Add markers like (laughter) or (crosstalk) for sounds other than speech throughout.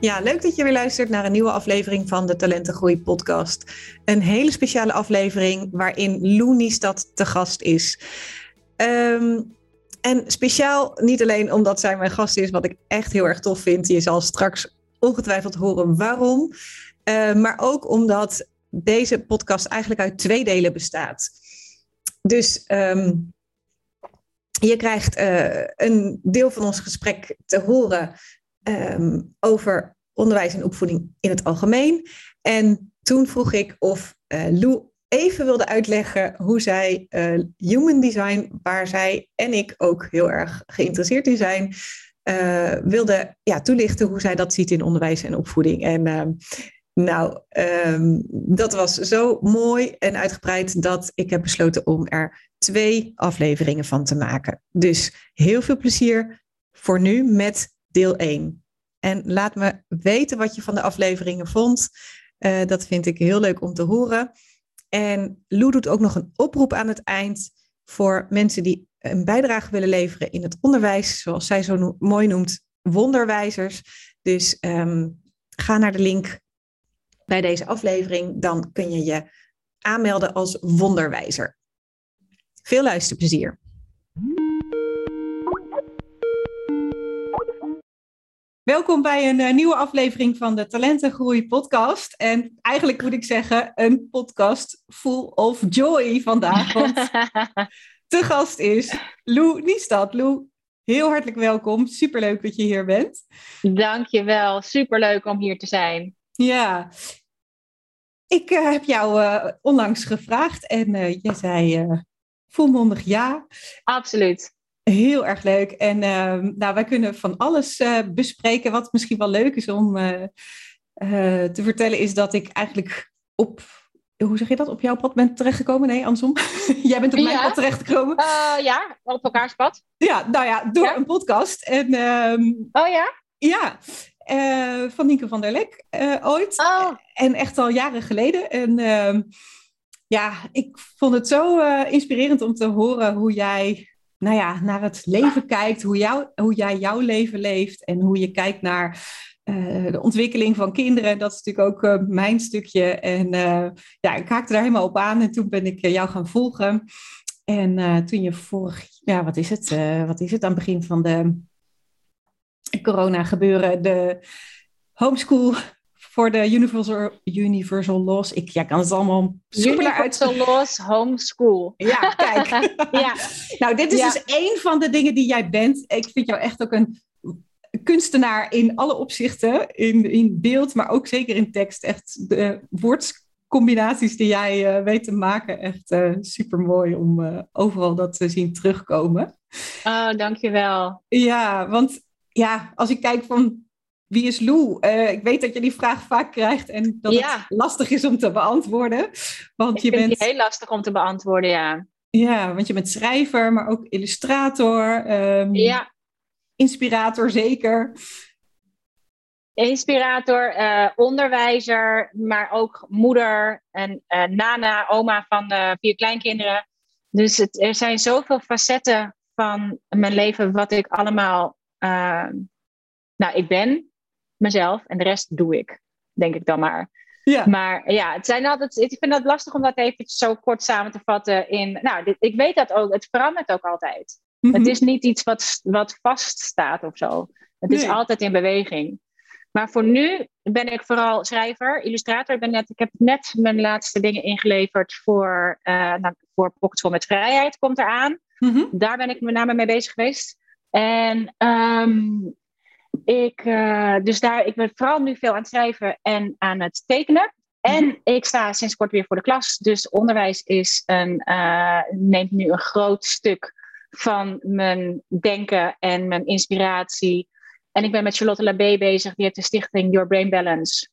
Ja, leuk dat je weer luistert naar een nieuwe aflevering van de Talentengroei podcast. Een hele speciale aflevering waarin Lou Niestad te gast is. Ehm, en speciaal niet alleen omdat zij mijn gast is, wat ik echt heel erg tof vind. Je zal straks ongetwijfeld horen waarom. Uh, maar ook omdat deze podcast eigenlijk uit twee delen bestaat. Dus um, je krijgt uh, een deel van ons gesprek te horen um, over onderwijs en opvoeding in het algemeen. En toen vroeg ik of uh, Lou even wilde uitleggen hoe zij uh, human design, waar zij en ik ook heel erg geïnteresseerd in zijn, uh, wilde ja, toelichten hoe zij dat ziet in onderwijs en opvoeding. En uh, nou, um, dat was zo mooi en uitgebreid dat ik heb besloten om er twee afleveringen van te maken. Dus heel veel plezier voor nu met deel 1. En laat me weten wat je van de afleveringen vond. Uh, dat vind ik heel leuk om te horen. En Lou doet ook nog een oproep aan het eind voor mensen die een bijdrage willen leveren in het onderwijs, zoals zij zo mooi noemt, wonderwijzers. Dus um, ga naar de link bij deze aflevering, dan kun je je aanmelden als wonderwijzer. Veel luisterplezier. Welkom bij een uh, nieuwe aflevering van de Talentengroei podcast. En eigenlijk moet ik zeggen, een podcast full of joy vandaag. Want (laughs) te gast is Lou Niestad. Lou, heel hartelijk welkom. Superleuk dat je hier bent. Dankjewel. Superleuk om hier te zijn. Ja, ik uh, heb jou uh, onlangs gevraagd en uh, je zei volmondig ja. Absoluut. Heel erg leuk. En ehm, nou, wij kunnen van alles bespreken. Wat misschien wel leuk is om te vertellen, is dat ik eigenlijk op. Hoe zeg je dat? Op jouw pad ben terechtgekomen? Nee, andersom. (laughs) Jij bent op mijn ja. pad terechtgekomen. ja, op elkaars pad. Ja, nou ja, door ja. een podcast. En, um, oh ja? Ja, van Nienke van der Lek ooit. Oh. En echt al jaren geleden. En uh, ja, ik vond het zo inspirerend om te horen hoe jij nou ja, naar het leven kijkt. Hoe, hoe jij jouw leven leeft. En hoe je kijkt naar de ontwikkeling van kinderen. Dat is natuurlijk ook mijn stukje. En ja, ik haakte daar helemaal op aan. En toen ben ik jou gaan volgen. En toen je vorig... Ja, wat is het? wat is het aan het begin van de corona gebeuren, de homeschool voor de Universal, Universal Laws. Ik ja, kan het allemaal soepeler uit. Universal Laws Homeschool. Ja, kijk. (laughs) ja. Nou, dit is ja. dus één van de dingen die jij bent. Ik vind jou echt ook een kunstenaar in alle opzichten. In, in beeld, maar ook zeker in tekst. Echt de woordscombinaties die jij uh, weet te maken. Echt uh, super mooi om uh, overal dat te zien terugkomen. Oh, dankjewel. Ja, want ja, als ik kijk van wie is Lou? Uh, ik weet dat je die vraag vaak krijgt en dat ja. het lastig is om te beantwoorden. Want ik je vind bent die heel lastig om te beantwoorden, ja. Ja, want je bent schrijver, maar ook illustrator. Um, ja. Inspirator zeker. Inspirator, uh, onderwijzer, maar ook moeder en uh, nana, oma van vier kleinkinderen. Dus het, er zijn zoveel facetten van mijn leven wat ik allemaal uh, nou, ik ben mezelf en de rest doe ik, denk ik dan maar. Ja. Maar ja, het zijn altijd, ik vind het lastig om dat even zo kort samen te vatten in. Nou, dit, ik weet dat ook, het verandert ook altijd. Mm -hmm. Het is niet iets wat, wat vaststaat of zo. Het is altijd in beweging. Maar voor nu ben ik vooral schrijver, illustrator. Ik, ben net, ik heb net mijn laatste dingen ingeleverd voor, uh, nou, voor Pocketschool met Vrijheid, komt eraan. Mm -hmm. Daar ben ik met name mee bezig geweest. En um, ik, uh, dus daar, ik ben vooral nu veel aan het schrijven en aan het tekenen. En -hmm. ik sta sinds kort weer voor de klas. Dus onderwijs is een, uh, neemt nu een groot stuk van mijn denken en mijn inspiratie. En ik ben met Charlotte Labé bezig. Die heeft de stichting Your Brain Balance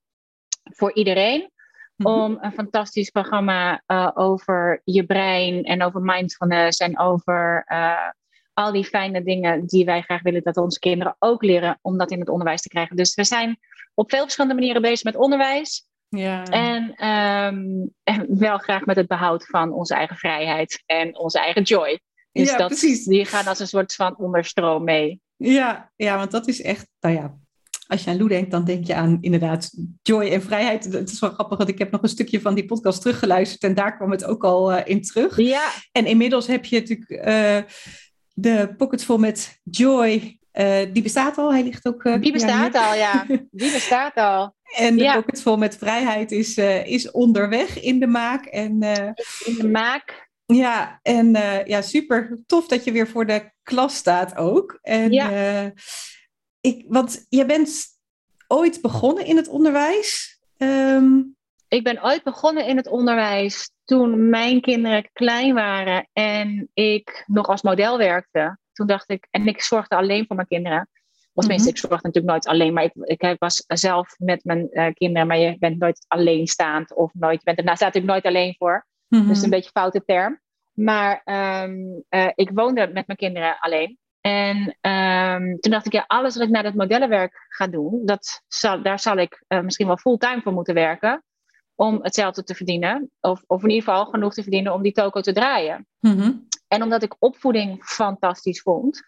voor iedereen. Mhm. Om een fantastisch programma uh, over je brein en over mindfulness en over uh, al die fijne dingen die wij graag willen dat onze kinderen ook leren om dat in het onderwijs te krijgen. Dus we zijn op veel verschillende manieren bezig met onderwijs. Ja. En, um, en wel graag met het behoud van onze eigen vrijheid en onze eigen joy. Dus ja, dat, precies. die gaan als een soort van onderstroom mee. Ja, ja, want dat is echt, nou ja, als je aan Lou denkt, dan denk je aan inderdaad joy en vrijheid. Het is wel grappig, want ik heb nog een stukje van die podcast teruggeluisterd en daar kwam het ook al uh, in terug. Ja. En inmiddels heb je natuurlijk uh, de pocket vol met joy. Uh, die bestaat al, hij ligt ook... die bestaat al, ja. (laughs) Die bestaat al. En de ja. pocket vol met vrijheid is, is onderweg in de maak. En, in de maak. Ja, en ja, super tof dat je weer voor de klas staat ook. En, ja ik, want jij bent ooit begonnen in het onderwijs. Ehm, ik ben ooit begonnen in het onderwijs toen mijn kinderen klein waren en ik nog als model werkte. Toen dacht ik, en ik zorgde alleen voor mijn kinderen. Of tenminste, mm ik zorgde natuurlijk nooit alleen, maar ik, ik was zelf met mijn uh, kinderen, maar je bent nooit alleenstaand of nooit, je bent er staat natuurlijk nooit alleen voor. Mm Dus een beetje een foute term. Maar um, uh, ik woonde met mijn kinderen alleen. En um, toen dacht ik, ja, alles wat ik naar het modellenwerk ga doen, dat zal, daar zal ik uh, misschien wel fulltime voor moeten werken. Om hetzelfde te verdienen. Of, of in ieder geval genoeg te verdienen om die toko te draaien. Mm-hmm. En omdat ik opvoeding fantastisch vond.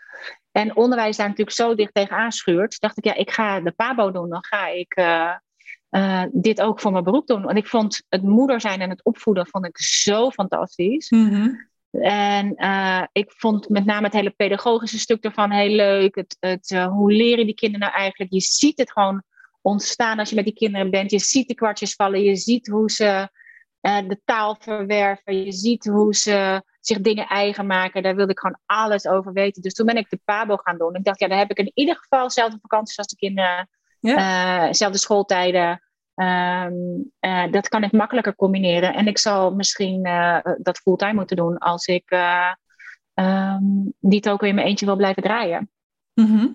En onderwijs daar natuurlijk zo dicht tegenaan schuurt. Dacht ik, ja, ik ga de PABO doen. Dan ga ik uh, uh, dit ook voor mijn beroep doen. Want ik vond het moeder zijn en het opvoeden vond ik zo fantastisch. Mm-hmm. En uh, ik vond met name het hele pedagogische stuk ervan heel leuk. Het, het, uh, hoe leren die kinderen nou eigenlijk? Je ziet het gewoon ontstaan als je met die kinderen bent. Je ziet de kwartjes vallen. Je ziet hoe ze uh, de taal verwerven. Je ziet hoe ze zich dingen eigen maken. Daar wilde ik gewoon alles over weten. Dus toen ben ik de PABO gaan doen. Ik dacht, ja, dan heb ik in ieder geval dezelfde vakanties als de kinderen. Ja. dezelfde schooltijden. Um, uh, dat kan ik makkelijker combineren. En ik zal misschien uh, dat fulltime moeten doen als ik uh, um, die ook in mijn eentje wil blijven draaien. Mm -hmm.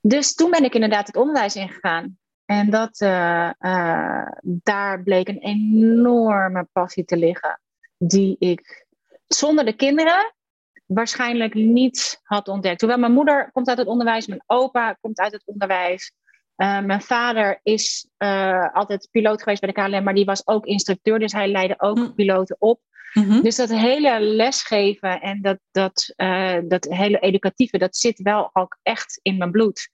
Dus toen ben ik inderdaad het onderwijs ingegaan. En dat, daar bleek een enorme passie te liggen, die ik zonder de kinderen waarschijnlijk niet had ontdekt. Hoewel mijn moeder komt uit het onderwijs, mijn opa komt uit het onderwijs. Uh, mijn vader is altijd piloot geweest bij de KLM, maar die was ook instructeur, dus hij leidde ook mm. piloten op. Mm -hmm. Dus dat hele lesgeven en dat, dat, dat hele educatieve, dat zit wel ook echt in mijn bloed.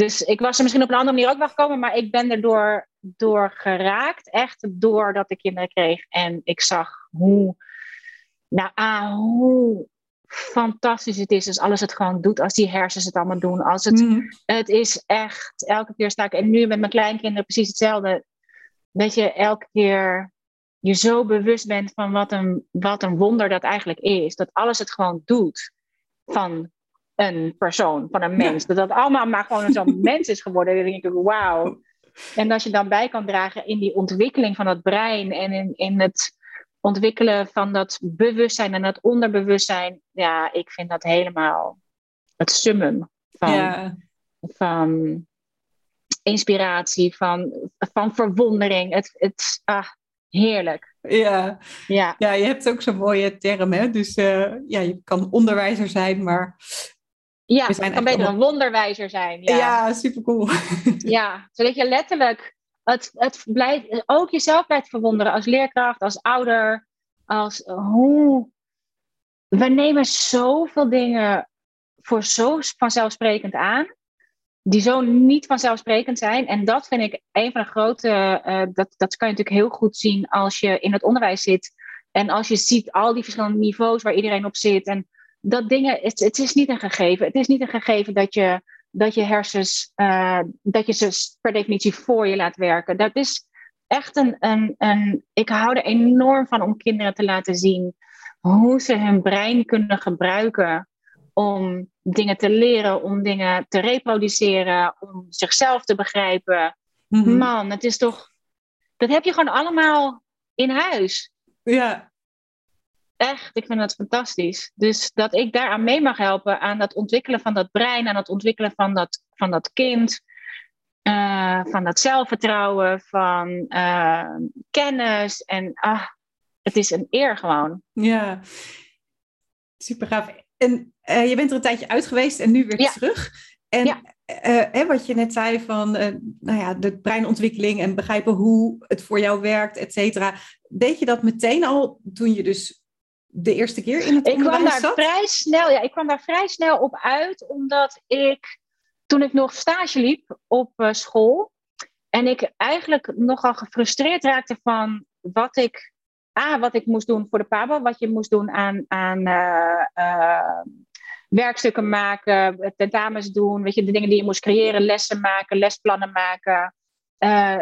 Dus ik was er misschien op een andere manier ook wel gekomen, maar ik ben er door, door geraakt. Echt doordat ik kinderen kreeg en ik zag hoe, nou, ah, hoe fantastisch het is als alles het gewoon doet, als die hersens het allemaal doen. Als het, mm. het is echt, elke keer sta ik, en nu met mijn kleinkinderen precies hetzelfde, dat je elke keer je zo bewust bent van wat een, wat een wonder dat eigenlijk is. Dat alles het gewoon doet van een persoon, van een mens. Dat dat allemaal maar gewoon zo'n (laughs) mens is geworden. Dan denk ik, wauw. En als je dan bij kan dragen in die ontwikkeling van het brein en in, in het ontwikkelen van dat bewustzijn en dat onderbewustzijn, ja, ik vind dat helemaal het summum van, van inspiratie, van, van verwondering. Het, het, ah, heerlijk. Ja. Ja. ja, je hebt ook zo'n mooie term, hè? Dus uh, ja, je kan onderwijzer zijn, maar. Ja, je kan beter een wonderwijzer zijn. Ja, ja super cool. (laughs) ja, zodat je letterlijk het, het blijft, ook jezelf blijft verwonderen als leerkracht, als ouder. Als hoe. We nemen zoveel dingen voor zo vanzelfsprekend aan, die zo niet vanzelfsprekend zijn. En dat vind ik een van de grote. Uh, dat, dat kan je natuurlijk heel goed zien als je in het onderwijs zit. En als je ziet al die verschillende niveaus waar iedereen op zit. En dat dingen, het, het is niet een gegeven. Het is niet een gegeven dat je dat je hersens, uh, dat je ze per definitie voor je laat werken. Dat is echt een, een, een. Ik hou er enorm van om kinderen te laten zien hoe ze hun brein kunnen gebruiken om dingen te leren, om dingen te reproduceren, om zichzelf te begrijpen. Mhm. Man, het is toch. Dat heb je gewoon allemaal in huis. Ja. Echt, ik vind dat fantastisch. Dus dat ik daaraan mee mag helpen, aan het ontwikkelen van dat brein, aan het ontwikkelen van dat, van dat kind, uh, van dat zelfvertrouwen, van uh, kennis. En ah, het is een eer gewoon. Ja, super gaaf. En uh, je bent er een tijdje uit geweest en nu weer ja. terug. En ja. hè, wat je net zei van nou ja, de breinontwikkeling en begrijpen hoe het voor jou werkt, et cetera. Deed je dat meteen al toen je dus de eerste keer in het ik kwam daar zat? Vrij snel, ja, ik kwam daar vrij snel op uit, omdat ik toen ik nog stage liep op uh, school en ik eigenlijk nogal gefrustreerd raakte van wat ik, A, wat ik moest doen voor de PABO, wat je moest doen aan, aan uh, uh, werkstukken maken, tentamens doen, weet je, de dingen die je moest creëren, lessen maken, lesplannen maken.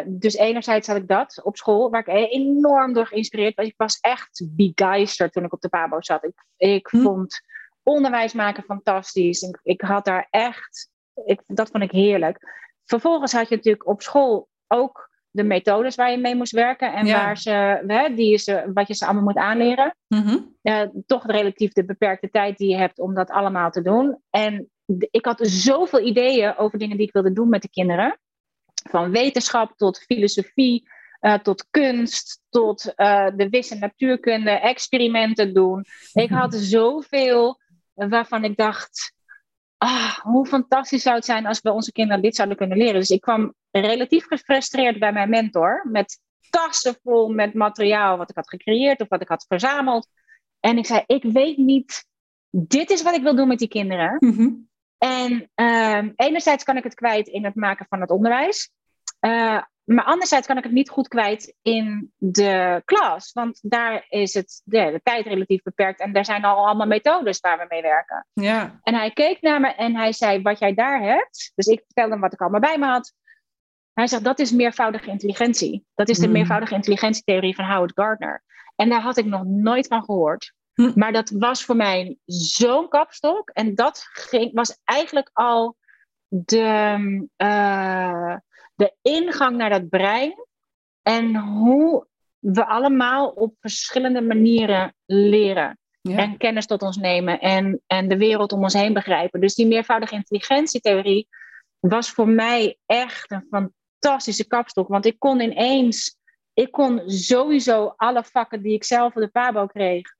Dus enerzijds had ik dat op school, waar ik enorm door geïnspireerd was. Ik was echt begeisterd toen ik op de PABO zat. Ik, ik hm. vond onderwijs maken fantastisch. Ik, ik had daar echt ik, dat vond ik heerlijk. Vervolgens had je natuurlijk op school ook de methodes waar je mee moest werken en waar ze, hè, die ze, wat je ze allemaal moet aanleren. Mm toch relatief de beperkte tijd die je hebt om dat allemaal te doen. En ik had zoveel ideeën over dingen die ik wilde doen met de kinderen. Van wetenschap tot filosofie, uh, tot kunst, tot uh, de wis- en natuurkunde, experimenten doen. Ik had (laughs) zoveel waarvan ik dacht, ah, hoe fantastisch zou het zijn als we onze kinderen dit zouden kunnen leren. Dus ik kwam relatief gefrustreerd bij mijn mentor met tassen vol met materiaal wat ik had gecreëerd of wat ik had verzameld. En ik zei, ik weet niet, dit is wat ik wil doen met die kinderen. Mm-hmm. En uh, enerzijds kan ik het kwijt in het maken van het onderwijs. Uh, maar anderzijds kan ik het niet goed kwijt in de klas. Want daar is het, de, de, tijd relatief beperkt. En daar zijn al allemaal methodes waar we mee werken. Ja. En hij keek naar me en hij zei, wat jij daar hebt... Dus ik vertelde hem wat ik allemaal bij me had. Hij zegt, dat is meervoudige intelligentie. Dat is de Mm. meervoudige intelligentietheorie van Howard Gardner. En daar had ik nog nooit van gehoord. Hm. Maar dat was voor mij zo'n kapstok. En dat ging, was eigenlijk al de... eh, de ingang naar dat brein en hoe we allemaal op verschillende manieren leren. Ja. En kennis tot ons nemen en, en de wereld om ons heen begrijpen. Dus die meervoudige intelligentietheorie was voor mij echt een fantastische kapstok. Want ik kon ineens, ik kon sowieso alle vakken die ik zelf op de PABO kreeg,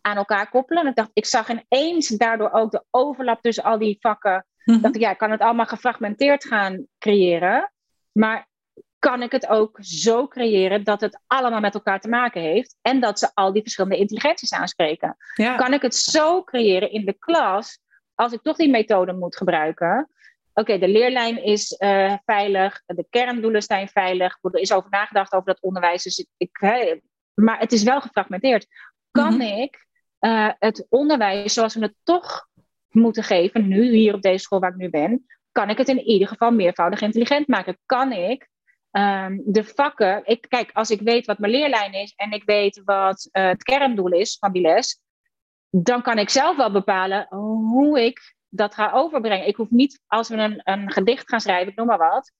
aan elkaar koppelen. En ik dacht, ik zag ineens daardoor ook de overlap tussen al die vakken. Mhm. ik, ja, ik kan het allemaal gefragmenteerd gaan creëren. Maar kan ik het ook zo creëren dat het allemaal met elkaar te maken heeft en dat ze al die verschillende intelligenties aanspreken? Ja. Kan ik het zo creëren in de klas, als ik toch die methode moet gebruiken? Oké, de leerlijn is eh, veilig, de kerndoelen zijn veilig, er is over nagedacht over dat onderwijs, dus ik, maar het is wel gefragmenteerd. Kan Mhm. ik eh, het onderwijs zoals we het toch moeten geven, nu hier op deze school waar ik nu ben, kan ik het in ieder geval meervoudig intelligent maken? Kan ik ehm, de vakken, ik, kijk, als ik weet wat mijn leerlijn is en ik weet wat eh, het kerndoel is van die les, dan kan ik zelf wel bepalen hoe ik dat ga overbrengen. Ik hoef niet, als we een, een gedicht gaan schrijven, ik noem maar wat,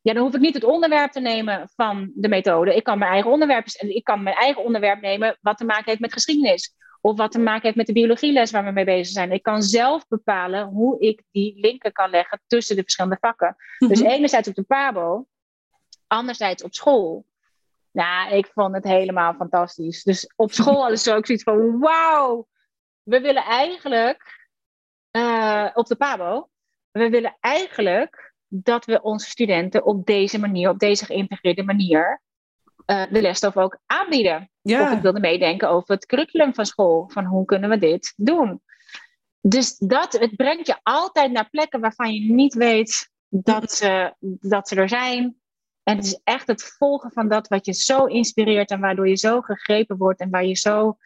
ja, dan hoef ik niet het onderwerp te nemen van de methode. Ik kan mijn eigen onderwerp, ik kan mijn eigen onderwerp nemen wat te maken heeft met geschiedenis. Of wat te maken heeft met de biologieles waar we mee bezig zijn. Ik kan zelf bepalen hoe ik die linken kan leggen tussen de verschillende vakken. Dus Mhm. enerzijds op de PABO, anderzijds op school. Nou, ik vond het helemaal fantastisch. Dus op school hadden ze ook zoiets van: wauw, we willen eigenlijk eh, op de PABO, we willen eigenlijk dat we onze studenten op deze manier, op deze geïntegreerde manier, eh, de lesstof ook aanbieden. Of Ja. ik wilde meedenken over het curriculum van school. Van hoe kunnen we dit doen? Dus dat, het brengt je altijd naar plekken waarvan je niet weet dat ze, dat ze er zijn. En het is echt het volgen van dat wat je zo inspireert en waardoor je zo gegrepen wordt en waar je zo,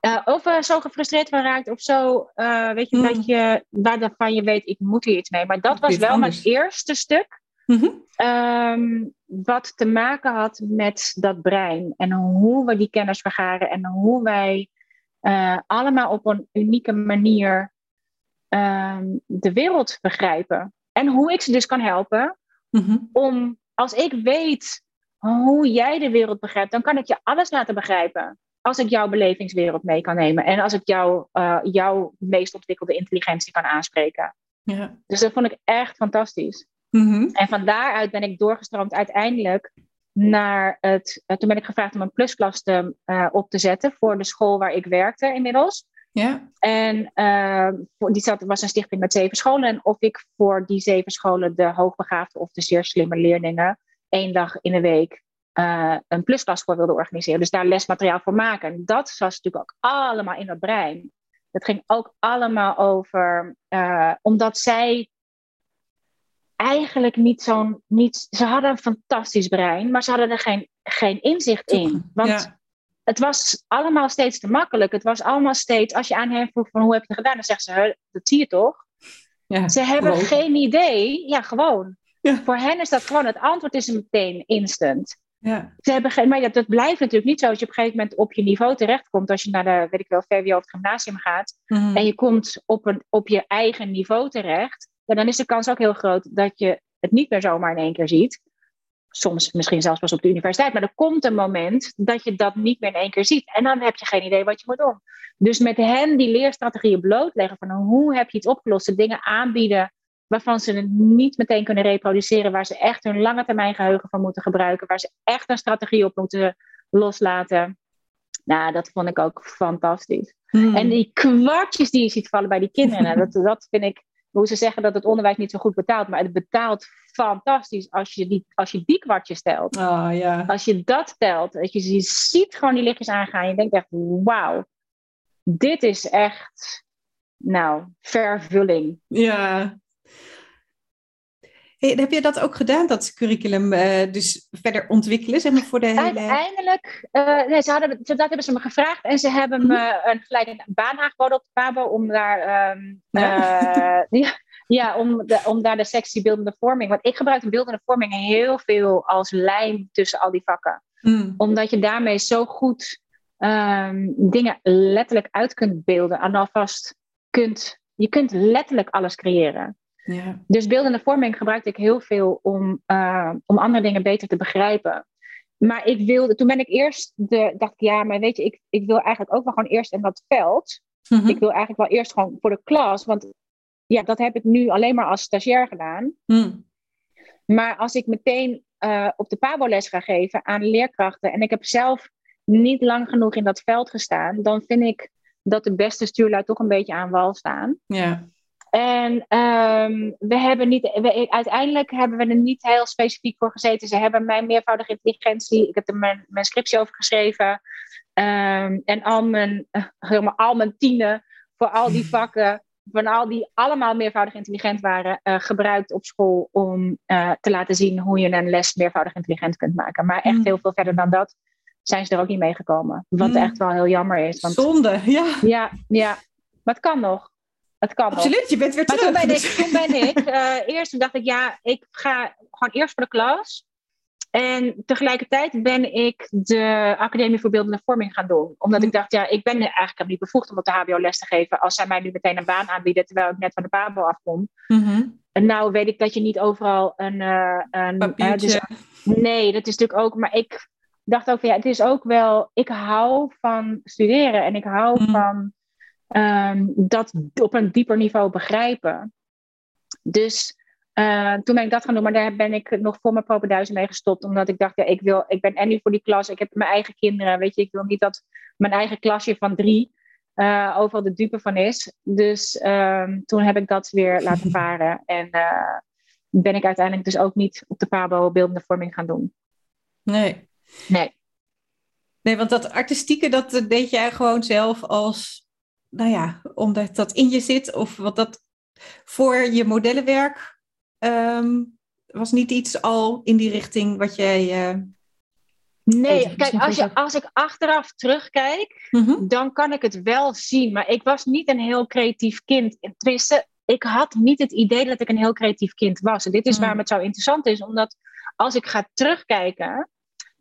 eh, of eh, zo gefrustreerd van raakt of zo, eh, weet je, Mm. dat je, waarvan je weet, ik moet hier iets mee. Maar dat was wel anders. mijn eerste stuk. Mhm. Ehm, wat te maken had met dat brein en hoe we die kennis vergaren en hoe wij eh, allemaal op een unieke manier ehm, de wereld begrijpen. En hoe ik ze dus kan helpen Mhm. om, als ik weet hoe jij de wereld begrijpt, dan kan ik je alles laten begrijpen. als ik jouw belevingswereld mee kan nemen en als ik jou, uh, jouw meest ontwikkelde intelligentie kan aanspreken. Ja. Dus dat vond ik echt fantastisch. Mm En van daaruit ben ik doorgestroomd uiteindelijk naar het. Uh, toen ben ik gevraagd om een plusklas te, uh, op te zetten voor de school waar ik werkte inmiddels. Ja. En uh, die zat, was een stichting met zeven scholen. En of ik voor die zeven scholen de hoogbegaafde of de zeer slimme leerlingen één dag in de week uh, een plusklas voor wilde organiseren. Dus daar lesmateriaal voor maken. Dat was natuurlijk ook allemaal in dat brein. Dat ging ook allemaal over, uh, omdat zij eigenlijk niet zo'n. Niet, ze hadden een fantastisch brein, maar ze hadden er geen, geen inzicht in. Want het was allemaal steeds te makkelijk. Het was allemaal steeds, als je aan hen vroeg van hoe heb je het gedaan, dan zeggen ze, dat zie je toch? Ja, ze hebben geen idee. Ja, gewoon. Ja. Voor hen is dat gewoon, het antwoord is meteen instant. Ja. Ze hebben geen, maar dat, blijft natuurlijk niet zo als je op een gegeven moment op je niveau terechtkomt. Als je naar de, weet ik wel, VWO of het gymnasium gaat. Mhm. En je komt op, een, op je eigen niveau terecht. Dan is de kans ook heel groot dat je het niet meer zomaar in één keer ziet. Soms misschien zelfs pas op de universiteit. Maar er komt een moment dat je dat niet meer in één keer ziet. En dan heb je geen idee wat je moet doen. Dus met hen die leerstrategieën blootleggen van hoe heb je het opgelost. De dingen aanbieden waarvan ze het niet meteen kunnen reproduceren, waar ze echt hun lange termijn geheugen van moeten gebruiken, waar ze echt een strategie op moeten loslaten. Nou, dat vond ik ook fantastisch. Hmm. En die kwartjes die je ziet vallen bij die kinderen, (laughs) dat, dat vind ik, hoe ze zeggen dat het onderwijs niet zo goed betaalt, maar het betaalt fantastisch als je die, als je die kwartjes telt. Oh, ja. Als je dat telt, dat je, je ziet gewoon die lichtjes aangaan, je denkt echt, wauw, dit is echt, nou, vervulling. Ja, Hey, heb je dat ook gedaan, dat curriculum uh, dus verder ontwikkelen, zeg maar, voor de hele... Uiteindelijk, uh, nee, ze hadden, dat hebben ze me gevraagd en ze hebben me een, gelijk baan aangeboden op de PABO om daar, um, ja. Uh, (laughs) ja, ja, om, de, om daar de sectie beeldende vorming, want ik gebruik de beeldende vorming heel veel als lijm tussen al die vakken. Mm. Omdat je daarmee zo goed um, dingen letterlijk uit kunt beelden en alvast kunt, je kunt letterlijk alles creëren. Ja. Dus beeldende vorming gebruikte ik heel veel om, uh, om andere dingen beter te begrijpen. Maar ik wilde, toen ben ik eerst, de, dacht ik, ja, maar weet je, ik, ik wil eigenlijk ook wel gewoon eerst in dat veld. Mm Ik wil eigenlijk wel eerst gewoon voor de klas, want ja, dat heb ik nu alleen maar als stagiair gedaan. Mm. Maar als ik meteen uh, op de PABO-les ga geven aan leerkrachten en ik heb zelf niet lang genoeg in dat veld gestaan, dan vind ik dat de beste stuurlui toch een beetje aan wal staan. Ja. En um, we hebben niet, we, uiteindelijk hebben we er niet heel specifiek voor gezeten. Ze hebben mijn meervoudige intelligentie, ik heb er mijn, mijn scriptie over geschreven. Um, en al mijn, helemaal al mijn tienen voor al die (laughs) vakken, van al die allemaal meervoudig intelligent waren, uh, gebruikt op school om uh, te laten zien hoe je een les meervoudig intelligent kunt maken. Maar echt mm. heel veel verder dan dat zijn ze er ook niet meegekomen. Wat mm. echt wel heel jammer is. Want, Zonde, ja. Ja, ja. Maar het kan nog. Het kan Absoluut, je bent weer terug. toen ben ik, toen ben ik uh, eerst dacht ik, ja, ik ga gewoon eerst voor de klas. En tegelijkertijd ben ik de Academie voor Beeldende Vorming gaan doen. Omdat ik dacht, ja, ik ben eigenlijk niet bevoegd om op de HBO les te geven. Als zij mij nu meteen een baan aanbieden, terwijl ik net van de PABO afkom. Mm En nou weet ik dat je niet overal een... Uh, een uh, dus, nee, dat is natuurlijk ook... Maar ik dacht ook van, ja, het is ook wel... Ik hou van studeren en ik hou mhm. van Ehm, dat op een dieper niveau begrijpen. Dus uh, toen ben ik dat gaan doen, maar daar ben ik nog voor mijn propenduizen mee gestopt. Omdat ik dacht, ja, ik, wil, ik ben en nu voor die klas, ik heb mijn eigen kinderen. Weet je, ik wil niet dat mijn eigen klasje van drie uh, overal de dupe van is. Dus um, toen heb ik dat weer laten (laughs) varen. En uh, ben ik uiteindelijk dus ook niet op de PABO beeldende vorming gaan doen. Nee. Nee. Nee, want dat artistieke, dat deed jij gewoon zelf als nou ja, omdat dat in je zit of wat dat voor je modellenwerk ehm, was niet iets al in die richting wat jij. Uh, nee, kijk, als, je, als ik achteraf terugkijk, mhm. dan kan ik het wel zien. Maar ik was niet een heel creatief kind. Tenminste, ik had niet het idee dat ik een heel creatief kind was. En dit is mm. waarom het zo interessant is, omdat als ik ga terugkijken,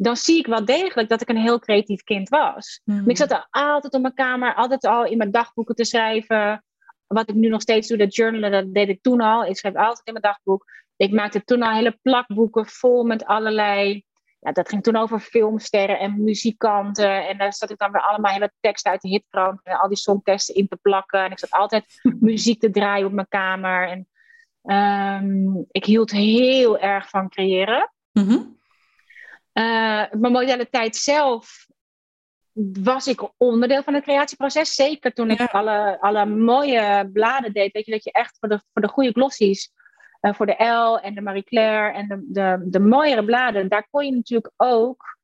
dan zie ik wel degelijk dat ik een heel creatief kind was. Hmm. Ik zat er altijd op mijn kamer, altijd al in mijn dagboeken te schrijven. Wat ik nu nog steeds doe, dat journalen, dat deed ik toen al. Ik schreef altijd in mijn dagboek. Ik maakte toen al hele plakboeken vol met allerlei ja, dat ging toen over filmsterren en muzikanten. En daar zat ik dan weer allemaal hele teksten uit de hitkrant en al die songteksten in te plakken. En ik zat altijd (laughs) muziek te draaien op mijn kamer. En ehm, ik hield heel erg van creëren. Mm mijn modaliteit zelf was ik onderdeel van het creatieproces. Zeker toen ik alle, alle mooie bladen deed. Weet je, dat je echt voor de, voor de goede glossies uh, voor de L en de Marie Claire en de, de, de mooiere bladen, daar kon je natuurlijk ook.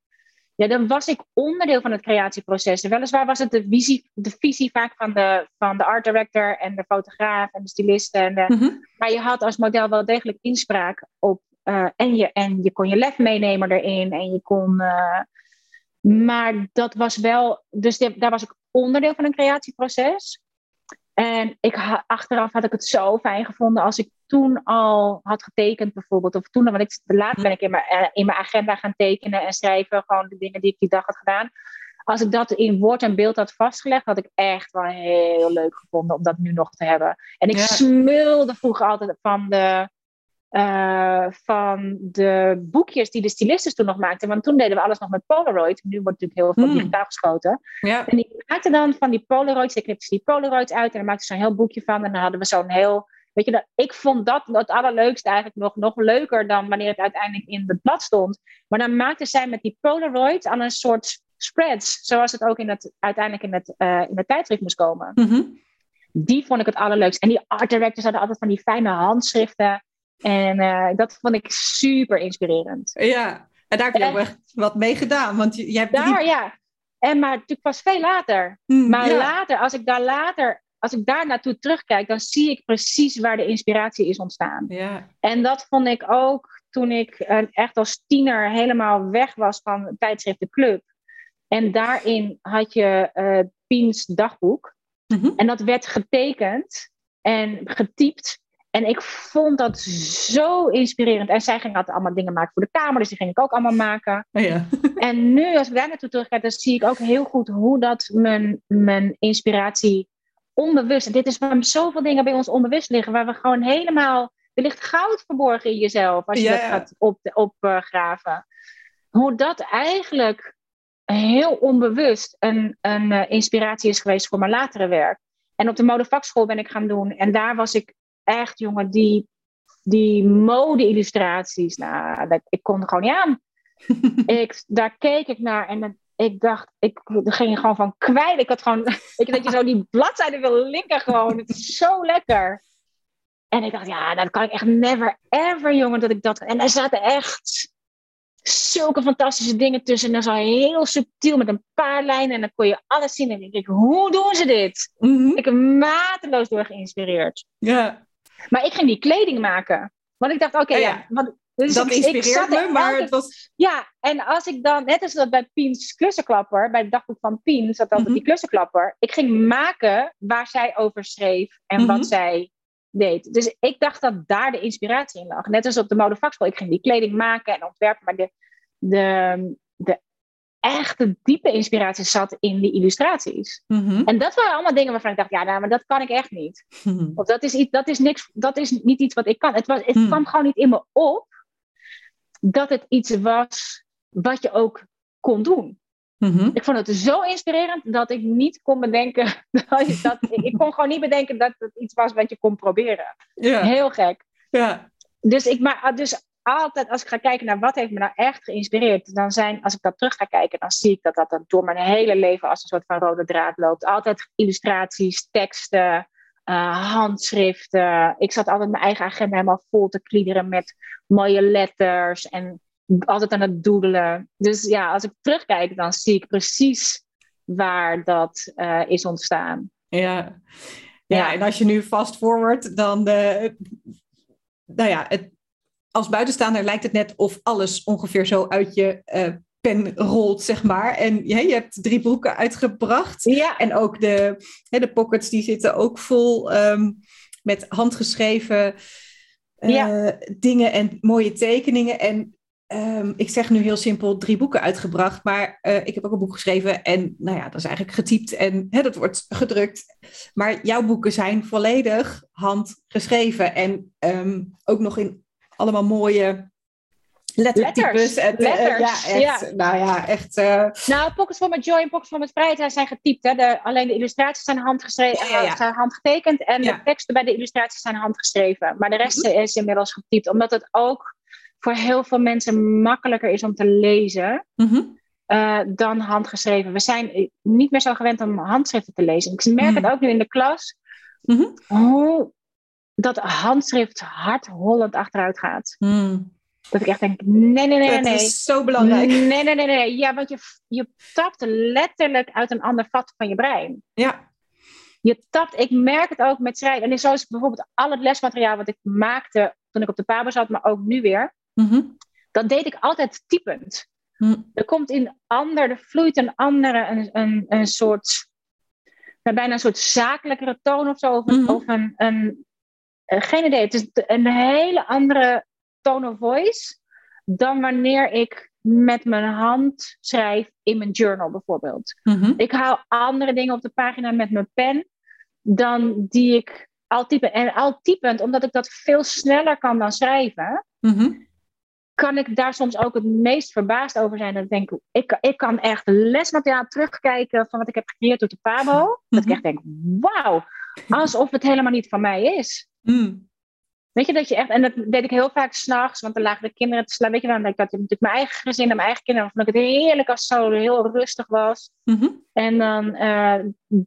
Ja, dan was ik onderdeel van het creatieproces. weliswaar was het de visie, de visie vaak van de, van de art director en de fotograaf en de stylisten. En de, mhm. Maar je had als model wel degelijk inspraak op. Uh, en, je, en je kon je lef meenemen erin en je kon. Uh, maar dat was wel. Dus daar was ik onderdeel van een creatieproces. En ik, achteraf had ik het zo fijn gevonden als ik toen al had getekend bijvoorbeeld. Of toen, want ik, later ben ik in mijn, eh, in mijn agenda gaan tekenen en schrijven. Gewoon de dingen die ik die dag had gedaan. Als ik dat in woord en beeld had vastgelegd, had ik echt wel heel leuk gevonden om dat nu nog te hebben. En ik smulde vroeger altijd van de, uh, van de boekjes die de stylisten toen nog maakten. Want toen deden we alles nog met Polaroid. Nu wordt natuurlijk heel veel mm. digitaal geschoten. Ja. En die maakten dan van die Polaroids, ik knipte die Polaroids uit en dan maakte ze zo'n heel boekje van. En dan hadden we zo'n heel. Weet je, dat, ik vond dat het allerleukste eigenlijk nog, nog leuker dan wanneer het uiteindelijk in het blad stond. Maar dan maakten zij met die Polaroids aan een soort spreads, zoals het ook in het, uiteindelijk in het, uh, in het tijdschrift moest komen. Mm Die vond ik het allerleukst. En die art directors hadden altijd van die fijne handschriften. En uh, dat vond ik super inspirerend. Ja, en daar heb je ook echt wat mee gedaan. Want je, je hebt daar, ja. En maar natuurlijk pas veel later. Hmm, maar later, als ik daar later, als ik daar naartoe terugkijk, dan zie ik precies waar de inspiratie is ontstaan. Ja. En dat vond ik ook toen ik uh, echt als tiener helemaal weg was van tijdschrift De Club. En daarin had je uh, Piens dagboek. Mm -hmm. En dat werd getekend en getypt en ik vond dat zo inspirerend. En zij ging altijd allemaal dingen maken voor de kamer, dus die ging ik ook allemaal maken. Oh ja. (laughs) en nu, als ik daar naartoe terugkijk, dan zie ik ook heel goed hoe dat mijn, mijn inspiratie onbewust. En dit is waarom zoveel dingen bij ons onbewust liggen, waar we gewoon helemaal. Er ligt goud verborgen in jezelf als je dat gaat opgraven. Op, hoe dat eigenlijk heel onbewust een, een uh, inspiratie is geweest voor mijn latere werk. En op de modevakschool ben ik gaan doen. En daar was ik echt, jongen, die, die mode-illustraties, nou, dat, ik kon er gewoon niet aan. (laughs) ik, daar keek ik naar en ik dacht, ik ging gewoon van kwijt. Ik had gewoon, (laughs) weet je, dat je zo die bladzijde wil linken gewoon. Het is zo lekker. En ik dacht, ja, dat kan ik echt never ever, jongen, dat ik dat... En er zaten echt zulke fantastische dingen tussen. En dat was heel subtiel met een paar lijnen. En dan kon je alles zien. En ik dacht, hoe doen ze dit? Mhm. Ik ben mateloos door geïnspireerd. Ja. Maar ik ging die kleding maken. Want ik dacht, oké, oh ja. Want, dus dat inspireert me, maar het was... Ja, en als ik dan, net als dat bij Piens klussenklapper, bij het dagboek van Pien zat altijd die mhm. klussenklapper. Ik ging maken waar zij over schreef en wat mhm. zij deed. Dus ik dacht dat daar de inspiratie in lag. Net als op de modevakschool. Ik ging die kleding maken en ontwerpen, maar de, de, de echte diepe inspiratie zat in die illustraties. Mhm. En dat waren allemaal dingen waarvan ik dacht, ja, nou, maar dat kan ik echt niet. Of dat is, iets, dat, is niks, dat is niet iets wat ik kan. Het, was, het mhm. kwam gewoon niet in me op dat het iets was wat je ook kon doen. Mhm. Ik vond het zo inspirerend dat ik niet kon bedenken. (laughs) Dat, dat, ik kon gewoon niet bedenken dat het iets was wat je kon proberen. Heel gek. Ja. Dus, ik, maar, dus altijd als ik ga kijken naar wat heeft me nou echt geïnspireerd, dan zijn, als ik dat terug ga kijken, dan zie ik dat dat door mijn hele leven als een soort van rode draad loopt. Altijd illustraties, teksten, uh, handschriften. Ik zat altijd mijn eigen agenda helemaal vol te kliederen met mooie letters en altijd aan het doodelen. Dus ja, als ik terugkijk, dan zie ik precies waar dat uh, is ontstaan. Ja. ja, en als je nu fast forward, dan de, nou ja, het, als buitenstaander lijkt het net of alles ongeveer zo uit je uh, pen rolt, zeg maar. En ja, je hebt drie boeken uitgebracht. Ja. En ook de, hè, de pockets die zitten ook vol um, met handgeschreven uh, dingen en mooie tekeningen. En um, ik zeg nu heel simpel drie boeken uitgebracht, maar uh, ik heb ook een boek geschreven en nou ja, dat is eigenlijk getypt en hè, dat wordt gedrukt. Maar jouw boeken zijn volledig handgeschreven en um, ook nog in allemaal mooie lettertypes. En, letters, ja, echt, Nou ja, echt. Uh... Nou, Pockets for Joy en Pockets for Vrijheid zijn getypt. Hè. De, alleen de illustraties zijn, handgeschreven, ja, zijn handgetekend en de teksten bij de illustraties zijn handgeschreven. Maar de rest mhm. is inmiddels getypt, omdat het ook voor heel veel mensen makkelijker is om te lezen. Mhm. Uh, dan handgeschreven. We zijn niet meer zo gewend om handschriften te lezen. Ik merk het mhm. ook nu in de klas. Hoe dat handschrift hardhollend achteruit gaat. Dat ik echt denk, nee, nee, nee, nee. Dat is zo belangrijk. Nee, nee, nee, nee. Ja, want je, je tapt letterlijk uit een ander vat van je brein. Ja. Je tapt, ik merk het ook met schrijven. En zo is bijvoorbeeld al het lesmateriaal wat ik maakte toen ik op de Pabo zat, maar ook nu weer. Mm Dat deed ik altijd typend. Mm. Er komt in ander, er vloeit een andere, een, een, een soort, bijna een soort zakelijkere toon of zo. Of, mm of een, een, een, geen idee. Het is een hele andere tone of voice dan wanneer ik met mijn hand schrijf in mijn journal bijvoorbeeld. Mhm. Ik hou andere dingen op de pagina met mijn pen dan die ik al typen. En al typend, omdat ik dat veel sneller kan dan schrijven, mhm. kan ik daar soms ook het meest verbaasd over zijn. Dat ik denk, ik, ik kan echt lesmateriaal terugkijken van wat ik heb gecreëerd door de Pabo. Dat ik mhm. echt denk, wauw, alsof het helemaal niet van mij is. Weet je dat je echt, en dat deed ik heel vaak s'nachts, want dan lagen de kinderen te slaan. Weet je waarom? Ik had natuurlijk mijn eigen gezin en mijn eigen kinderen. Vond ik het heerlijk als het zo heel rustig was. Mhm. En dan, uh,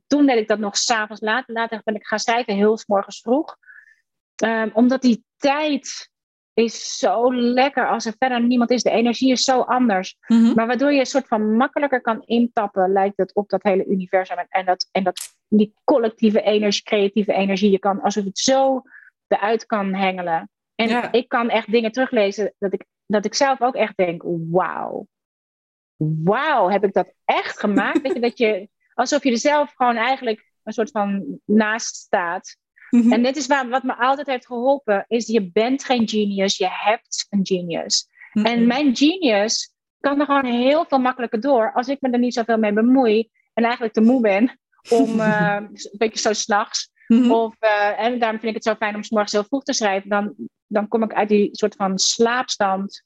toen deed ik dat nog s'avonds laat. Later ben ik gaan schrijven, heel s morgens vroeg. Um, omdat die tijd is zo lekker als er verder niemand is. De energie is zo anders. Mhm. Maar waardoor je een soort van makkelijker kan intappen, lijkt het op dat hele universum. En, dat, en dat, die collectieve energie, creatieve energie. Je kan alsof het zo eruit kan hengelen. En ik kan echt dingen teruglezen dat ik, dat ik zelf ook echt denk, wauw. Wauw, heb ik dat echt gemaakt? Weet je, dat je, (laughs) alsof je er zelf gewoon eigenlijk een soort van naast staat. Mhm. En dit is waar, wat me altijd heeft geholpen, is je bent geen genius, je hebt een genius. Mhm. En mijn genius kan er gewoon heel veel makkelijker door als ik me er niet zoveel mee bemoei en eigenlijk te moe ben om (laughs) uh, een beetje zo s'nachts Mhm. Of, uh, en daarom vind ik het zo fijn om s morgens heel vroeg te schrijven. Dan, dan kom ik uit die soort van slaapstand.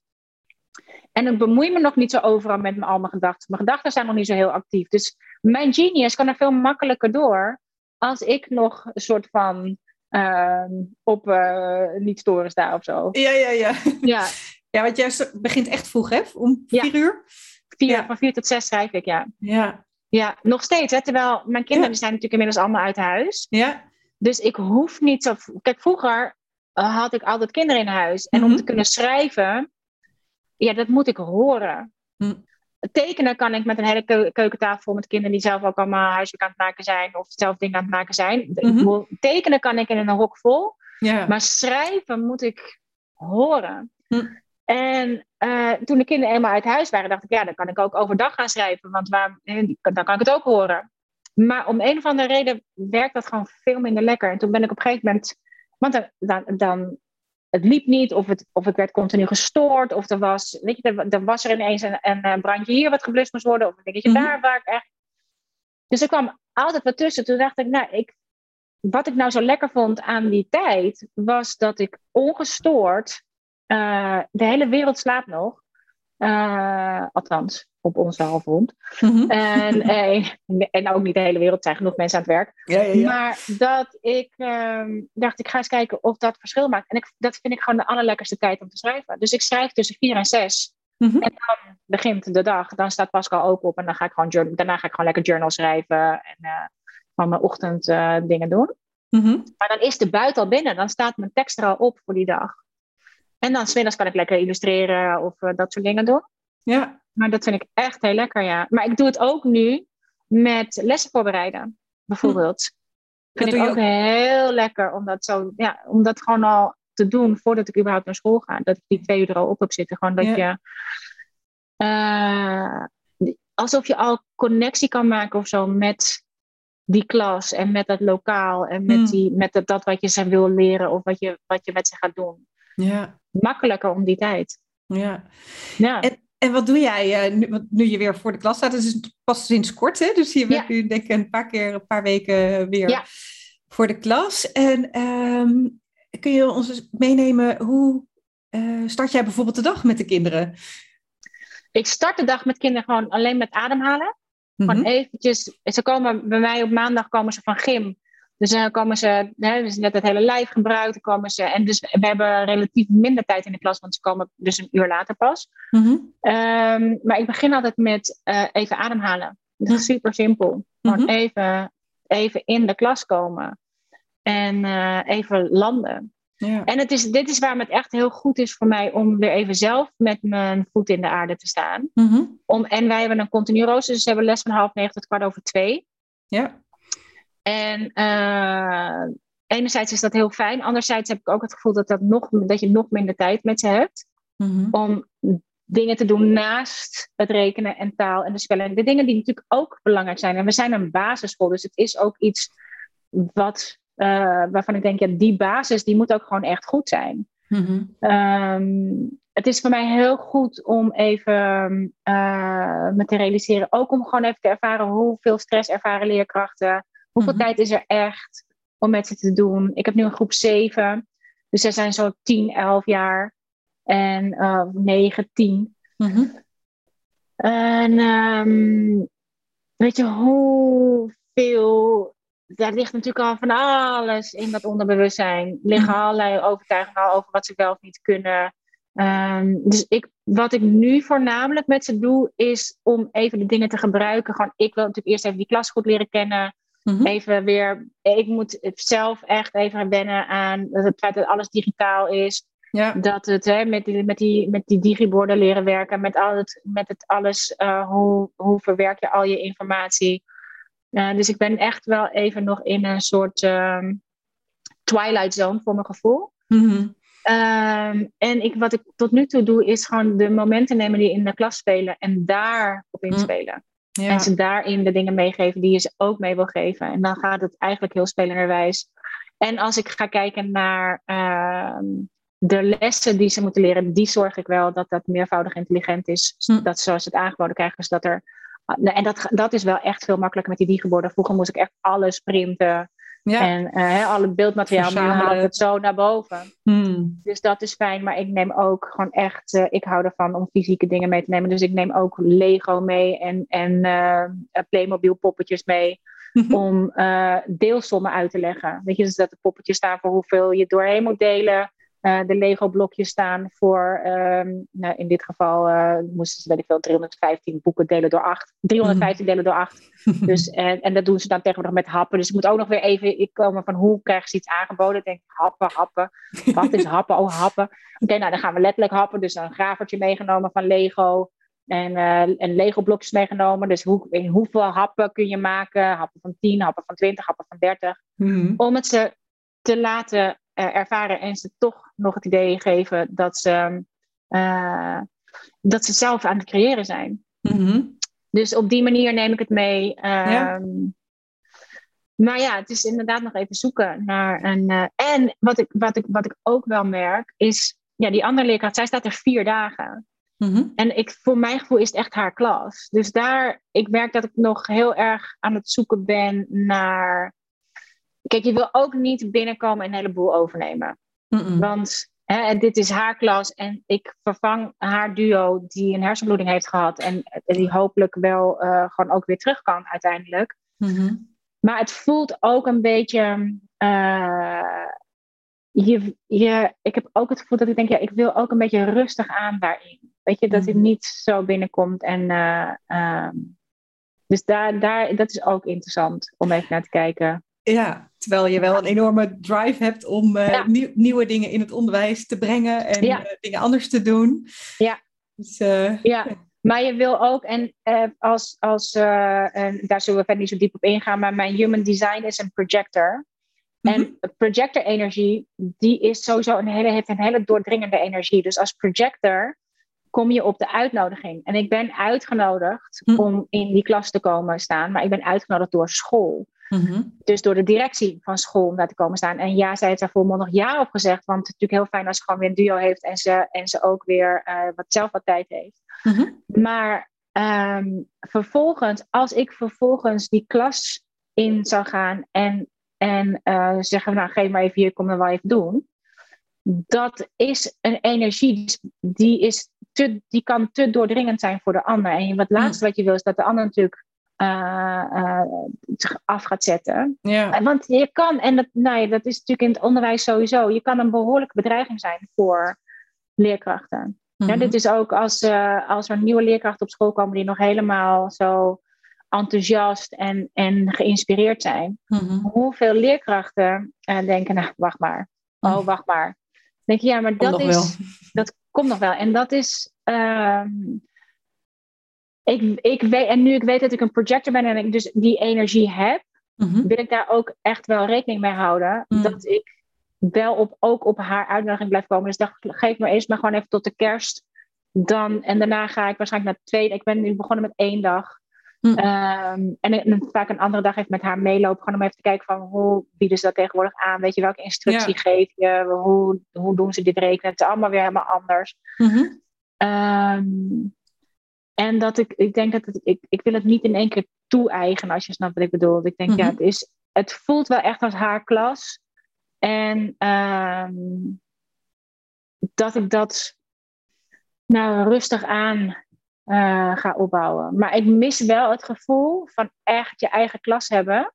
En ik bemoei me nog niet zo overal met al mijn gedachten. Mijn gedachten zijn nog niet zo heel actief. Dus mijn genius kan er veel makkelijker door als ik nog een soort van uh, op uh, niet storen sta of zo. Ja, ja, ja. Ja, (laughs) ja want jij begint echt vroeg, hè? Om vier uur? Vier, ja. Van vier tot zes schrijf ik, ja. Ja. Ja, nog steeds. Hè? Terwijl mijn kinderen zijn natuurlijk inmiddels allemaal uit huis. Ja. Dus ik hoef niet zo. Kijk, vroeger uh, had ik altijd kinderen in huis. En om mhm. te kunnen schrijven, ja, dat moet ik horen. Mhm. Tekenen kan ik met een hele keukentafel met kinderen die zelf ook allemaal huiswerk aan het maken zijn of zelf dingen aan het maken zijn. Mhm. Tekenen kan ik in een hok vol. Maar schrijven moet ik horen. En uh, toen de kinderen eenmaal uit huis waren, dacht ik, ja, dan kan ik ook overdag gaan schrijven, want waar, dan kan ik het ook horen. Maar om een of andere reden werkt dat gewoon veel minder lekker. En toen ben ik op een gegeven moment. Want dan, dan, dan het liep niet, of, het, of ik werd continu gestoord, of er was, weet je, er, was er ineens een, een, brandje hier wat geblust moest worden, of een dingetje mm daar waar ik echt. Dus er kwam altijd wat tussen. Toen dacht ik, nou, ik, wat ik nou zo lekker vond aan die tijd, was dat ik ongestoord, uh, de hele wereld slaapt nog, uh, althans, op onze halfrond. Mm en, (laughs) eh, en ook niet de hele wereld, zijn genoeg mensen aan het werk. Ja, ja, ja. Maar dat ik ehm, dacht, ik ga eens kijken of dat verschil maakt. En ik, dat vind ik gewoon de allerlekkerste tijd om te schrijven. Dus ik schrijf tussen vier en zes. Mhm. En dan begint de dag. Dan staat Pascal ook op en dan ga ik gewoon daarna ga ik gewoon lekker journal schrijven en uh, van mijn ochtend dingen doen. Mhm. Maar dan is de buiten al binnen. Dan staat mijn tekst er al op voor die dag. En dan smiddags kan ik lekker illustreren of dat soort dingen doen. Ja. Maar dat vind ik echt heel lekker, ja. Maar ik doe het ook nu met lessen voorbereiden, bijvoorbeeld. Hm. Vind ik ook, heel lekker om dat, zo, ja, om dat gewoon al te doen voordat ik überhaupt naar school ga. Dat ik die twee uur er al op heb zitten. Gewoon dat je... Uh, alsof je al connectie kan maken of zo met die klas en met dat lokaal en met, hm. die, met dat, dat wat je ze wil leren of wat je, wat je met ze gaat doen. Ja. Makkelijker om die tijd. Ja. ja. En wat doe jij uh, nu, nu, je weer voor de klas staat? Het is pas sinds kort, hè? Dus je bent nu denk ik een paar keer, een paar weken weer voor de klas. En um, kun je ons meenemen, hoe uh, start jij bijvoorbeeld de dag met de kinderen? Ik start de dag met kinderen gewoon alleen met ademhalen. Gewoon mhm. eventjes, ze komen bij mij op maandag komen ze van gym. Dus dan komen ze, hè, dus net het hele lijf gebruikt, komen ze. En dus we hebben relatief minder tijd in de klas, want ze komen dus een uur later pas. Mhm. Ehm, maar ik begin altijd met uh, even ademhalen. Dat is mhm. super simpel. Gewoon even, even in de klas komen. En uh, even landen. Ja. En het is, dit is waarom het echt heel goed is voor mij om weer even zelf met mijn voet in de aarde te staan. om, en wij hebben een continu rooster, dus we hebben les van half negen tot kwart over twee. Ja. En uh, enerzijds is dat heel fijn. Anderzijds heb ik ook het gevoel dat, dat, nog, dat je nog minder tijd met ze hebt. Mhm. Om dingen te doen naast het rekenen en taal en de spelling. De dingen die natuurlijk ook belangrijk zijn. En we zijn een basisschool, dus het is ook iets wat, uh, waarvan ik denk, ja, die basis die moet ook gewoon echt goed zijn. Mhm. Ehm, het is voor mij heel goed om even uh, me te realiseren, ook om gewoon even te ervaren hoeveel stress ervaren leerkrachten, Hoeveel mhm. tijd is er echt om met ze te doen? Ik heb nu een groep 7. Dus zij zijn zo 10, 11 jaar. En uh, 9, 10. En um, weet je hoeveel. Daar ligt natuurlijk al van alles in dat onderbewustzijn. Er liggen mhm. allerlei overtuigingen over wat ze wel of niet kunnen. Um, dus ik, wat ik nu voornamelijk met ze doe, is om even de dingen te gebruiken. Gewoon, ik wil natuurlijk eerst even die klas goed leren kennen. Mhm. Even weer, ik moet zelf echt even wennen aan het feit dat alles digitaal is. Ja. Dat het hè, met, die, met, die, met die digiborden leren werken, met, al het, met het alles, uh, hoe, hoe verwerk je al je informatie. Uh, dus ik ben echt wel even nog in een soort uh, twilight zone voor mijn gevoel. Mm en ik, wat ik tot nu toe doe, is gewoon de momenten nemen die in de klas spelen en daarop mhm. En ze daarin de dingen meegeven die je ze ook mee wil geven. En dan gaat het eigenlijk heel spelenderwijs. En als ik ga kijken naar uh, de lessen die ze moeten leren, die zorg ik wel dat dat meervoudig intelligent is. Hm. Dat zoals het aangeboden krijgen, is dat er. En dat, dat is wel echt veel makkelijker met die diegeboden. Vroeger moest ik echt alles printen. Ja. En uh, alle beeldmateriaal, nu haal ik het zo naar boven. Hmm. Dus dat is fijn. Maar ik neem ook gewoon echt, uh, ik hou ervan om fysieke dingen mee te nemen. Dus ik neem ook Lego mee en, en uh, Playmobil poppetjes mee. (laughs) om deelsommen uit te leggen. Weet je, dus dat de poppetjes staan voor hoeveel je doorheen moet delen. Uh, de Lego-blokjes staan voor, um, nou, in dit geval uh, moesten ze, weet ik veel, 315 boeken delen door 8. 315 delen door 8. (laughs) dus, en, en dat doen ze dan tegenwoordig met happen. Dus ik moet ook nog weer even komen van hoe krijgen ze iets aangeboden. Ik denk, happen, happen. (laughs) Wat is happen? Oh, happen. Oké, nou dan gaan we letterlijk happen. Dus een gravertje meegenomen van Lego. En, uh, en Lego-blokjes meegenomen. Dus hoe, hoeveel happen kun je maken? Happen van 10, happen van 20, happen van 30. Mm Om het ze te laten ervaren en ze toch nog het idee geven dat ze, uh, dat ze zelf aan het creëren zijn. Mhm. Dus op die manier neem ik het mee. Ja. Ehm, maar ja, het is inderdaad nog even zoeken naar een. Uh, en wat ik, wat, ik, wat ik ook wel merk is. Ja, die andere leerkracht, zij staat er vier dagen. Mhm. En ik, voor mijn gevoel is het echt haar klas. Dus daar, ik merk dat ik nog heel erg aan het zoeken ben naar Kijk, je wil ook niet binnenkomen en een heleboel overnemen. Want hè, dit is haar klas en ik vervang haar duo die een hersenbloeding heeft gehad en die hopelijk wel uh, gewoon ook weer terug kan uiteindelijk. Mm-hmm. Maar het voelt ook een beetje. Uh, je, je, ik heb ook het gevoel dat ik denk, ja, ik wil ook een beetje rustig aan daarin. Weet je, dat het mm-hmm. niet zo binnenkomt. En, uh, dus daar, daar, dat is ook interessant om even naar te kijken. Ja, terwijl je wel een enorme drive hebt om uh, nieuwe dingen in het onderwijs te brengen en uh, dingen anders te doen. Ja. Dus, uh, ja. Maar je wil ook, en als, als en daar zullen we verder niet zo diep op ingaan, maar mijn human design is een projector. Mm -hmm. En projector energie, die is sowieso een hele, heeft een hele doordringende energie. Dus als projector kom je op de uitnodiging. En ik ben uitgenodigd mm. om in die klas te komen staan, maar ik ben uitgenodigd door school. Mhm. Dus door de directie van school om daar te komen staan. En ja, zij heeft daar volmondig ja op gezegd. Want het is natuurlijk heel fijn als ze gewoon weer een duo heeft en ze, en ze ook weer uh, wat zelf wat tijd heeft. Mhm. Maar um, vervolgens, als ik vervolgens die klas in zou gaan en, en uh, zeggen, nou geef maar even hier, kom dan wel even doen. dat is een energie die, is te, die kan te doordringend zijn voor de ander. En het laatste wat je wil is dat de ander natuurlijk uh, af gaat zetten. Ja. Want je kan, en dat, nou ja, dat is natuurlijk in het onderwijs sowieso, je kan een behoorlijke bedreiging zijn voor leerkrachten. ja, mhm. dit is ook als, uh, als er nieuwe leerkrachten op school komen die nog helemaal zo enthousiast en, en geïnspireerd zijn. Mhm. Hoeveel leerkrachten denken, nou, wacht maar. Oh, mhm. wacht maar. denk je, ja, maar dat is. Dat komt nog wel. En dat is. Ehm, ik, ik weet, en nu ik weet dat ik een projector ben en ik dus die energie heb, mhm. wil ik daar ook echt wel rekening mee houden. Mhm. Dat ik wel op, ook op haar uitnodiging blijf komen. Dus dacht, geef me eerst maar gewoon even tot de kerst. Dan, en daarna ga ik waarschijnlijk naar twee. Ik ben nu begonnen met één dag. Mhm. Ehm, en, en, vaak een andere dag even met haar meelopen. Gewoon om even te kijken van hoe bieden ze dat tegenwoordig aan. Weet je, welke instructie geef je? Hoe, hoe doen ze dit rekenen? Het is allemaal weer helemaal anders. Um, en dat ik, ik denk dat het, ik, ik wil het niet in één keer toe-eigenen, als je snapt wat ik bedoel. Ik denk, ja, mhm. het, is, het voelt wel echt als haar klas. En ehm, dat ik dat nou rustig aan uh, ga opbouwen. Maar ik mis wel het gevoel van echt je eigen klas hebben.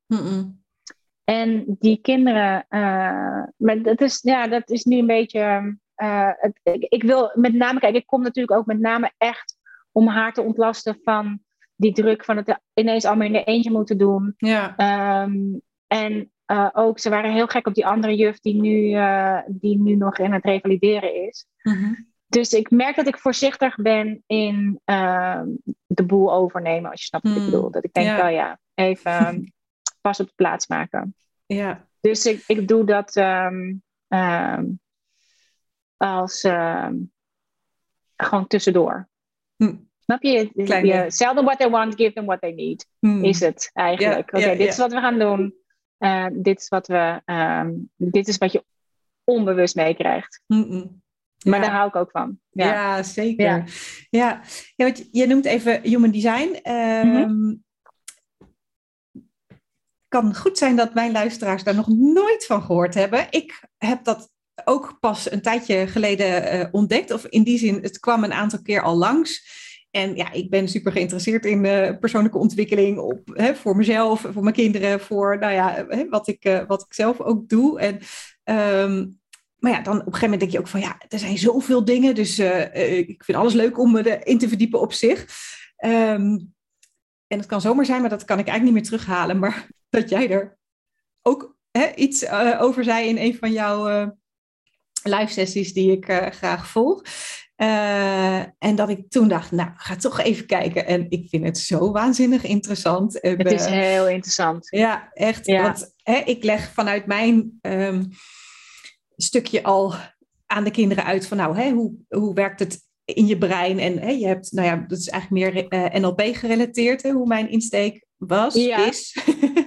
En die kinderen, uh, maar dat is, ja, dat is nu een beetje. Uh, het, ik, ik, wil met name, kijk, ik kom natuurlijk ook met name echt om haar te ontlasten van die druk van het ineens allemaal in de eentje moeten doen. Ja. Ehm, en uh, ook, ze waren heel gek op die andere juf die nu, uh, die nu nog in het revalideren is. Mhm. Dus ik merk dat ik voorzichtig ben in uh, de boel overnemen, als je snapt wat ik hmm. bedoel. Dat ik denk, ja. oh ja, even ehm, (laughs) pas op de plaats maken. Ja. Dus ik, ik doe dat um, als gewoon tussendoor. Hm. Snap je? je sell them what they want, give them what they need. Hmm. Is het eigenlijk. Oké, dit is wat we gaan doen. Uh, dit, is wat we, um, dit is wat je onbewust meekrijgt. Mm maar daar hou ik ook van. Ja, ja zeker. Ja. Ja. ja, je noemt even human design. Um, kan goed zijn dat mijn luisteraars daar nog nooit van gehoord hebben. Ik heb dat ook pas een tijdje geleden uh, ontdekt. Of in die zin, het kwam een aantal keer al langs. En ja, ik ben super geïnteresseerd in uh, persoonlijke ontwikkeling op, hè, voor mezelf, voor mijn kinderen, voor nou ja, hè, wat, ik, uh, wat ik zelf ook doe. En, um, maar ja, dan op een gegeven moment denk je ook van ja, er zijn zoveel dingen. Dus ik vind alles leuk om me erin te verdiepen op zich. Um, en het kan zomaar zijn, maar dat kan ik eigenlijk niet meer terughalen. Maar (laughs) dat jij er ook hè, iets over zei in een van jouw live sessies die ik graag volg. Uh, en dat ik toen dacht, nou, ga toch even kijken. En ik vind het zo waanzinnig interessant. Het is heel interessant. Ja, echt. Want hè, ik leg vanuit mijn um, stukje al aan de kinderen uit van, nou, hè, hoe, hoe werkt het in je brein? En hè, je hebt, nou ja, dat is eigenlijk meer eh, NLP gerelateerd, hè, hoe mijn insteek was, is. (laughs)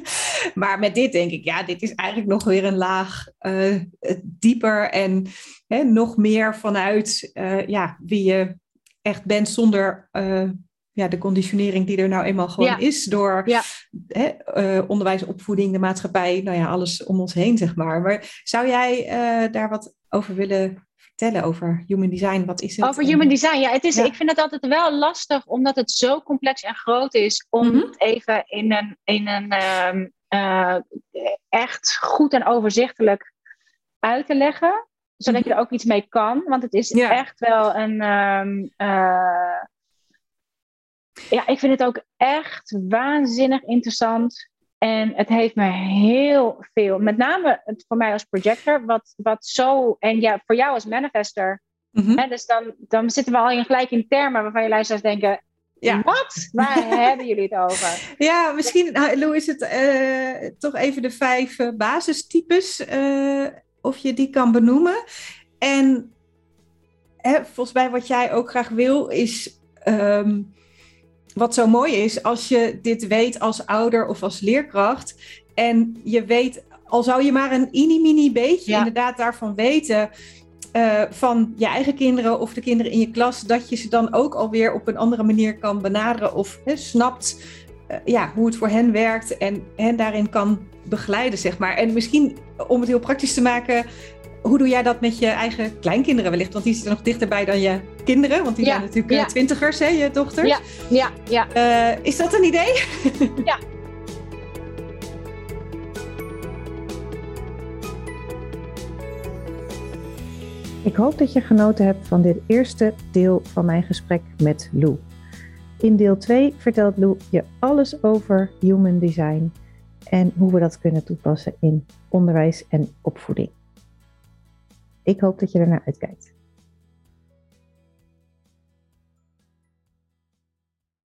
maar met dit denk ik, ja, dit is eigenlijk nog weer een laag uh, dieper en hè, nog meer vanuit uh, ja, wie je echt bent zonder uh, ja, de conditionering die er nou eenmaal gewoon is door ja. hè, onderwijs, opvoeding, de maatschappij, nou ja, alles om ons heen, zeg maar. Maar zou jij daar wat over willen vertellen over human design? Wat is het? Over human design, ja. Het is, Ik vind het altijd wel lastig, omdat het zo complex en groot is, om mhm. het even in een, in een um, uh, echt goed en overzichtelijk uit te leggen. Zodat je er ook iets mee kan. Want het is echt wel een. Um, uh, ja, ik vind het ook echt waanzinnig interessant. En het heeft me heel veel, met name het voor mij als projector, wat, wat zo, en ja, voor jou als manifester. Mm hè, dus dan, dan zitten we al in, gelijk in termen waarvan je luisteraars denken: ja. Wat? Waar hebben jullie het over? (laughs) Ja, misschien, nou, Lou, is het uh, toch even de vijf uh, basistypes, uh, of je die kan benoemen. En hè, volgens mij wat jij ook graag wil, is um, wat zo mooi is als je dit weet als ouder of als leerkracht. En je weet, al zou je maar een mini-mini beetje inderdaad daarvan weten uh, van je eigen kinderen of de kinderen in je klas, dat je ze dan ook alweer op een andere manier kan benaderen of hè, snapt uh, ja, hoe het voor hen werkt en hen daarin kan begeleiden, zeg maar. En misschien om het heel praktisch te maken, hoe doe jij dat met je eigen kleinkinderen wellicht? Want die zitten nog dichterbij dan je kinderen, want die zijn natuurlijk ja. twintigers, hè, je dochters. Ja, ja, ja. is dat een idee? Ja, (laughs) Ik hoop dat je genoten hebt van dit eerste deel van mijn gesprek met Lou. In deel 2 vertelt Lou je alles over human design en hoe we dat kunnen toepassen in onderwijs en opvoeding. Ik hoop dat je ernaar uitkijkt.